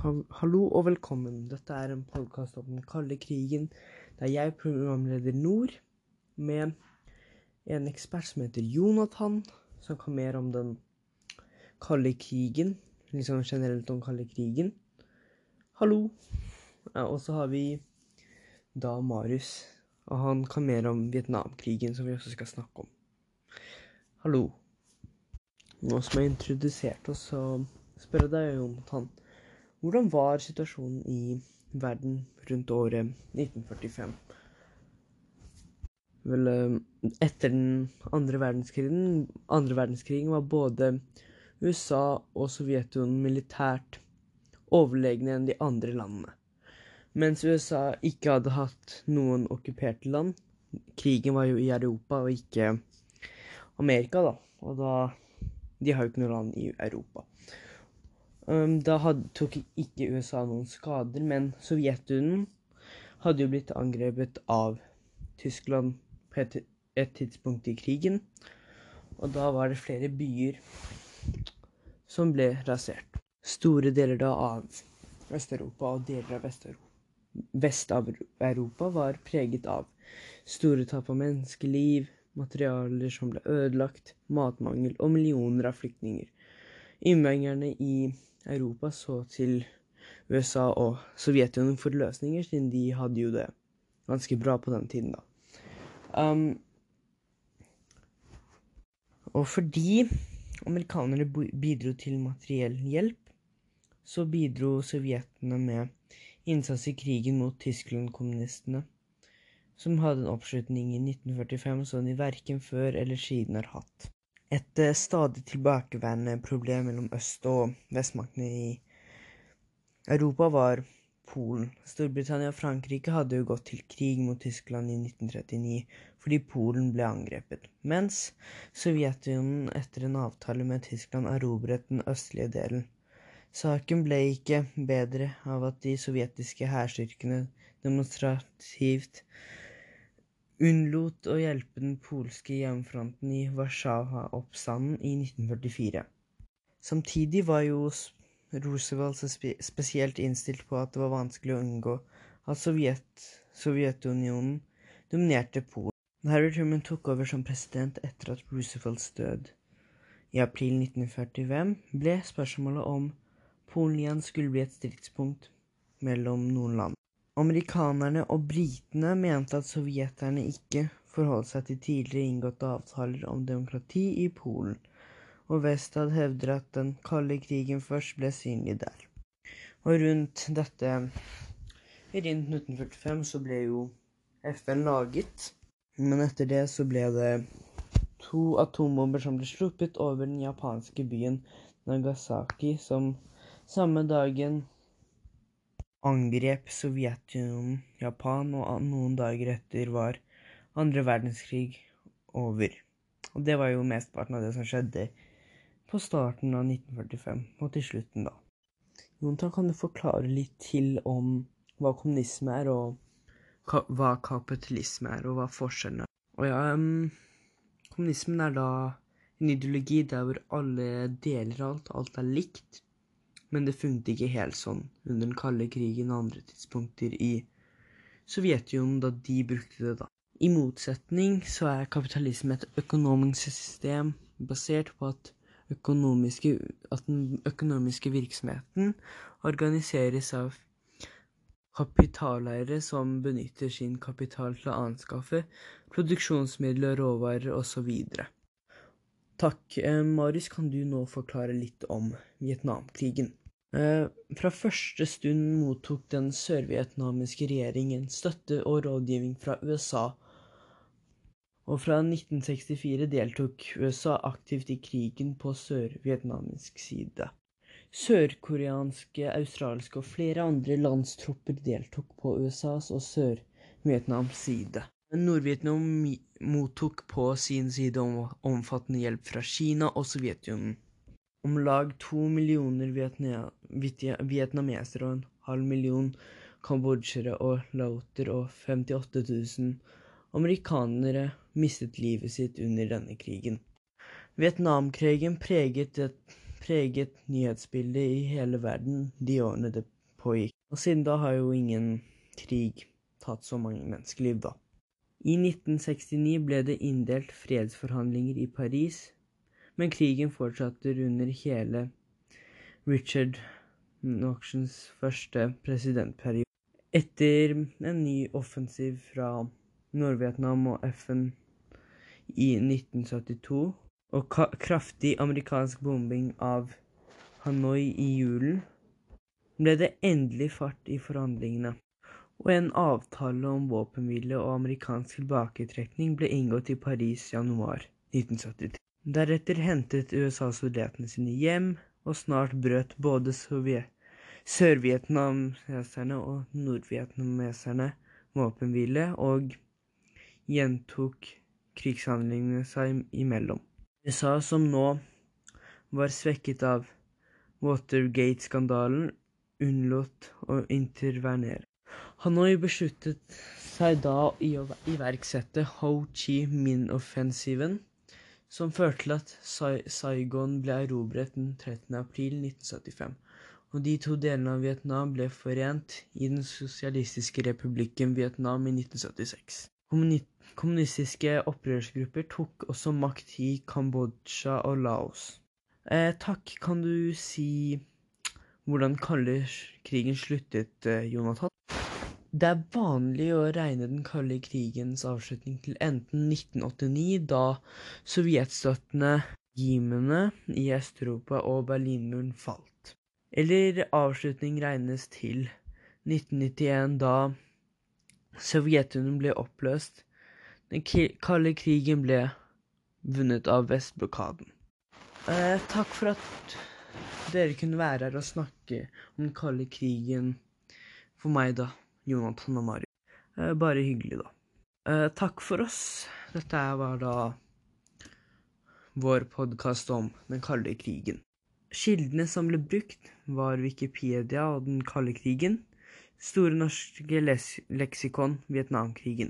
Ha- Hallo og velkommen. Dette er en podkast om den kalde krigen, der jeg programleder Nord med en ekspert som heter Jonathan, som kan mer om den kalde krigen. Liksom generelt om kalde krigen. Hallo. Ja, og så har vi da Marius, og han kan mer om Vietnamkrigen, som vi også skal snakke om. Hallo. Nå som jeg har introdusert oss, så spør jeg deg, Jonathan. Hvordan var situasjonen i verden rundt året 1945? Vel, eh, etter den andre verdenskrigen, andre verdenskrigen var både USA og Sovjetunionen militært overlegne enn de andre landene. Mens USA ikke hadde hatt noen okkuperte land. Krigen var jo i Europa og ikke Amerika, da. Og da De har jo ikke noe land i Europa. Um, da hadde, tok ikke USA noen skader, men Sovjetunionen hadde jo blitt angrepet av Tyskland på et, et tidspunkt i krigen. Og da var det flere byer som ble rasert. Store deler da av Øst-Europa og deler av Vest-Europa var preget av store tap av menneskeliv, materialer som ble ødelagt, matmangel og millioner av flyktninger. Innbyggerne i Europa så til USA og Sovjetunionen for løsninger, siden de hadde jo det ganske bra på den tiden, da. Um, og fordi amerikanerne bidro til materiell hjelp, så bidro sovjetene med innsats i krigen mot Tyskland-kommunistene, som hadde en oppslutning i 1945 som de verken før eller siden har hatt. Et eh, stadig tilbakeværende problem mellom øst- og vestmaktene i Europa var Polen. Storbritannia og Frankrike hadde jo gått til krig mot Tyskland i 1939 fordi Polen ble angrepet, mens Sovjetunionen etter en avtale med Tyskland erobret den østlige delen. Saken ble ikke bedre av at de sovjetiske hærstyrkene demonstrativt unnlot å hjelpe den polske hjemmefronten i Warszawa-oppstanden i 1944. Samtidig var jo Roosevelt spesielt innstilt på at det var vanskelig å unngå at Sovjet Sovjetunionen dominerte Polen. Harry Truman tok over som president etter at Roosevelts død. I april 1945 ble spørsmålet om Polen igjen skulle bli et stridspunkt mellom noen land. Amerikanerne og britene mente at sovjeterne ikke forholdt seg til tidligere inngåtte avtaler om demokrati i Polen, og Westad hevder at den kalde krigen først ble synlig der. Og rundt dette Rundt 1945 så ble jo FN laget, men etter det så ble det to atombomber som ble sluppet over den japanske byen Nagasaki, som samme dagen angrep Sovjetunionen Japan, og noen dager etter var andre verdenskrig over. Og det var jo mesteparten av det som skjedde på starten av 1945, og til slutten, da. Jontan, kan du forklare litt til om hva kommunisme er, og hva kapitalisme er, og hva forskjellen er? Og ja, um, kommunismen er da en ideologi der hvor alle deler alt, alt er likt. Men det funket ikke helt sånn under den kalde krigen og andre tidspunkter i Sovjetunionen da de brukte det, da. I motsetning så er kapitalisme et økonomisk system basert på at, at den økonomiske virksomheten organiseres av kapitaleiere som benytter sin kapital til å anskaffe produksjonsmidler, råvarer osv. Takk. Eh, Marius, kan du nå forklare litt om Vietnamkrigen? Eh, fra første stund mottok den sørvietnamesiske regjeringen støtte og rådgivning fra USA, og fra 1964 deltok USA aktivt i krigen på sør-vietnamisk side. Sørkoreanske, australske og flere andre landstropper deltok på USAs og Sør-Vietnams side. Nord-Vietnam mottok på sin side om, omfattende hjelp fra Kina og Sovjetunionen. Om lag to millioner vietnamesere og en halv million kambodsjere og laoter og 58 000 amerikanere mistet livet sitt under denne krigen. Vietnamkrigen preget et preget nyhetsbildet i hele verden de årene det pågikk. Og siden da har jo ingen krig tatt så mange menneskeliv, da. I 1969 ble det inndelt fredsforhandlinger i Paris, men krigen fortsatte under hele Richard Noxons første presidentperiode. Etter en ny offensiv fra Nord-Vietnam og FN i 1972 og kraftig amerikansk bombing av Hanoi i julen, ble det endelig fart i forhandlingene og en avtale om våpenhvile og amerikansk tilbaketrekning ble inngått i Paris januar 1973. Deretter hentet USA soldatene sine hjem, og snart brøt både sør-vietnameserne og nord-vietnameserne våpenhvile og gjentok krigshandlingene seg imellom. USA, som nå var svekket av Watergate-skandalen, unnlot å intervenere. Hanoi besluttet seg da i å iverksette Ho Chi Minh-offensiven, som førte til at Saigon ble erobret den 13. april 1975, og de to delene av Vietnam ble forent i Den sosialistiske republikken Vietnam i 1976. Kommunistiske opprørsgrupper tok også makt i Kambodsja og Laos. Eh, takk, kan du si hvordan kalde krigen sluttet, eh, Jonathan? Det er vanlig å regne den kalde krigens avslutning til enten 1989, da sovjetstøttende regimene i Øst-Europa og Berlinmuren falt, eller avslutning regnes til 1991, da Sovjetunionen ble oppløst. Den kalde krigen ble vunnet av vestblokaden. Eh, takk for at dere kunne være her og snakke om den kalde krigen for meg, da. Jonathan og Mari. Eh, bare hyggelig, da. Eh, takk for oss. Dette var da vår podkast om den kalde krigen. Kildene som ble brukt, var Wikipedia og den kalde krigen, Store norske leksikon, Vietnamkrigen.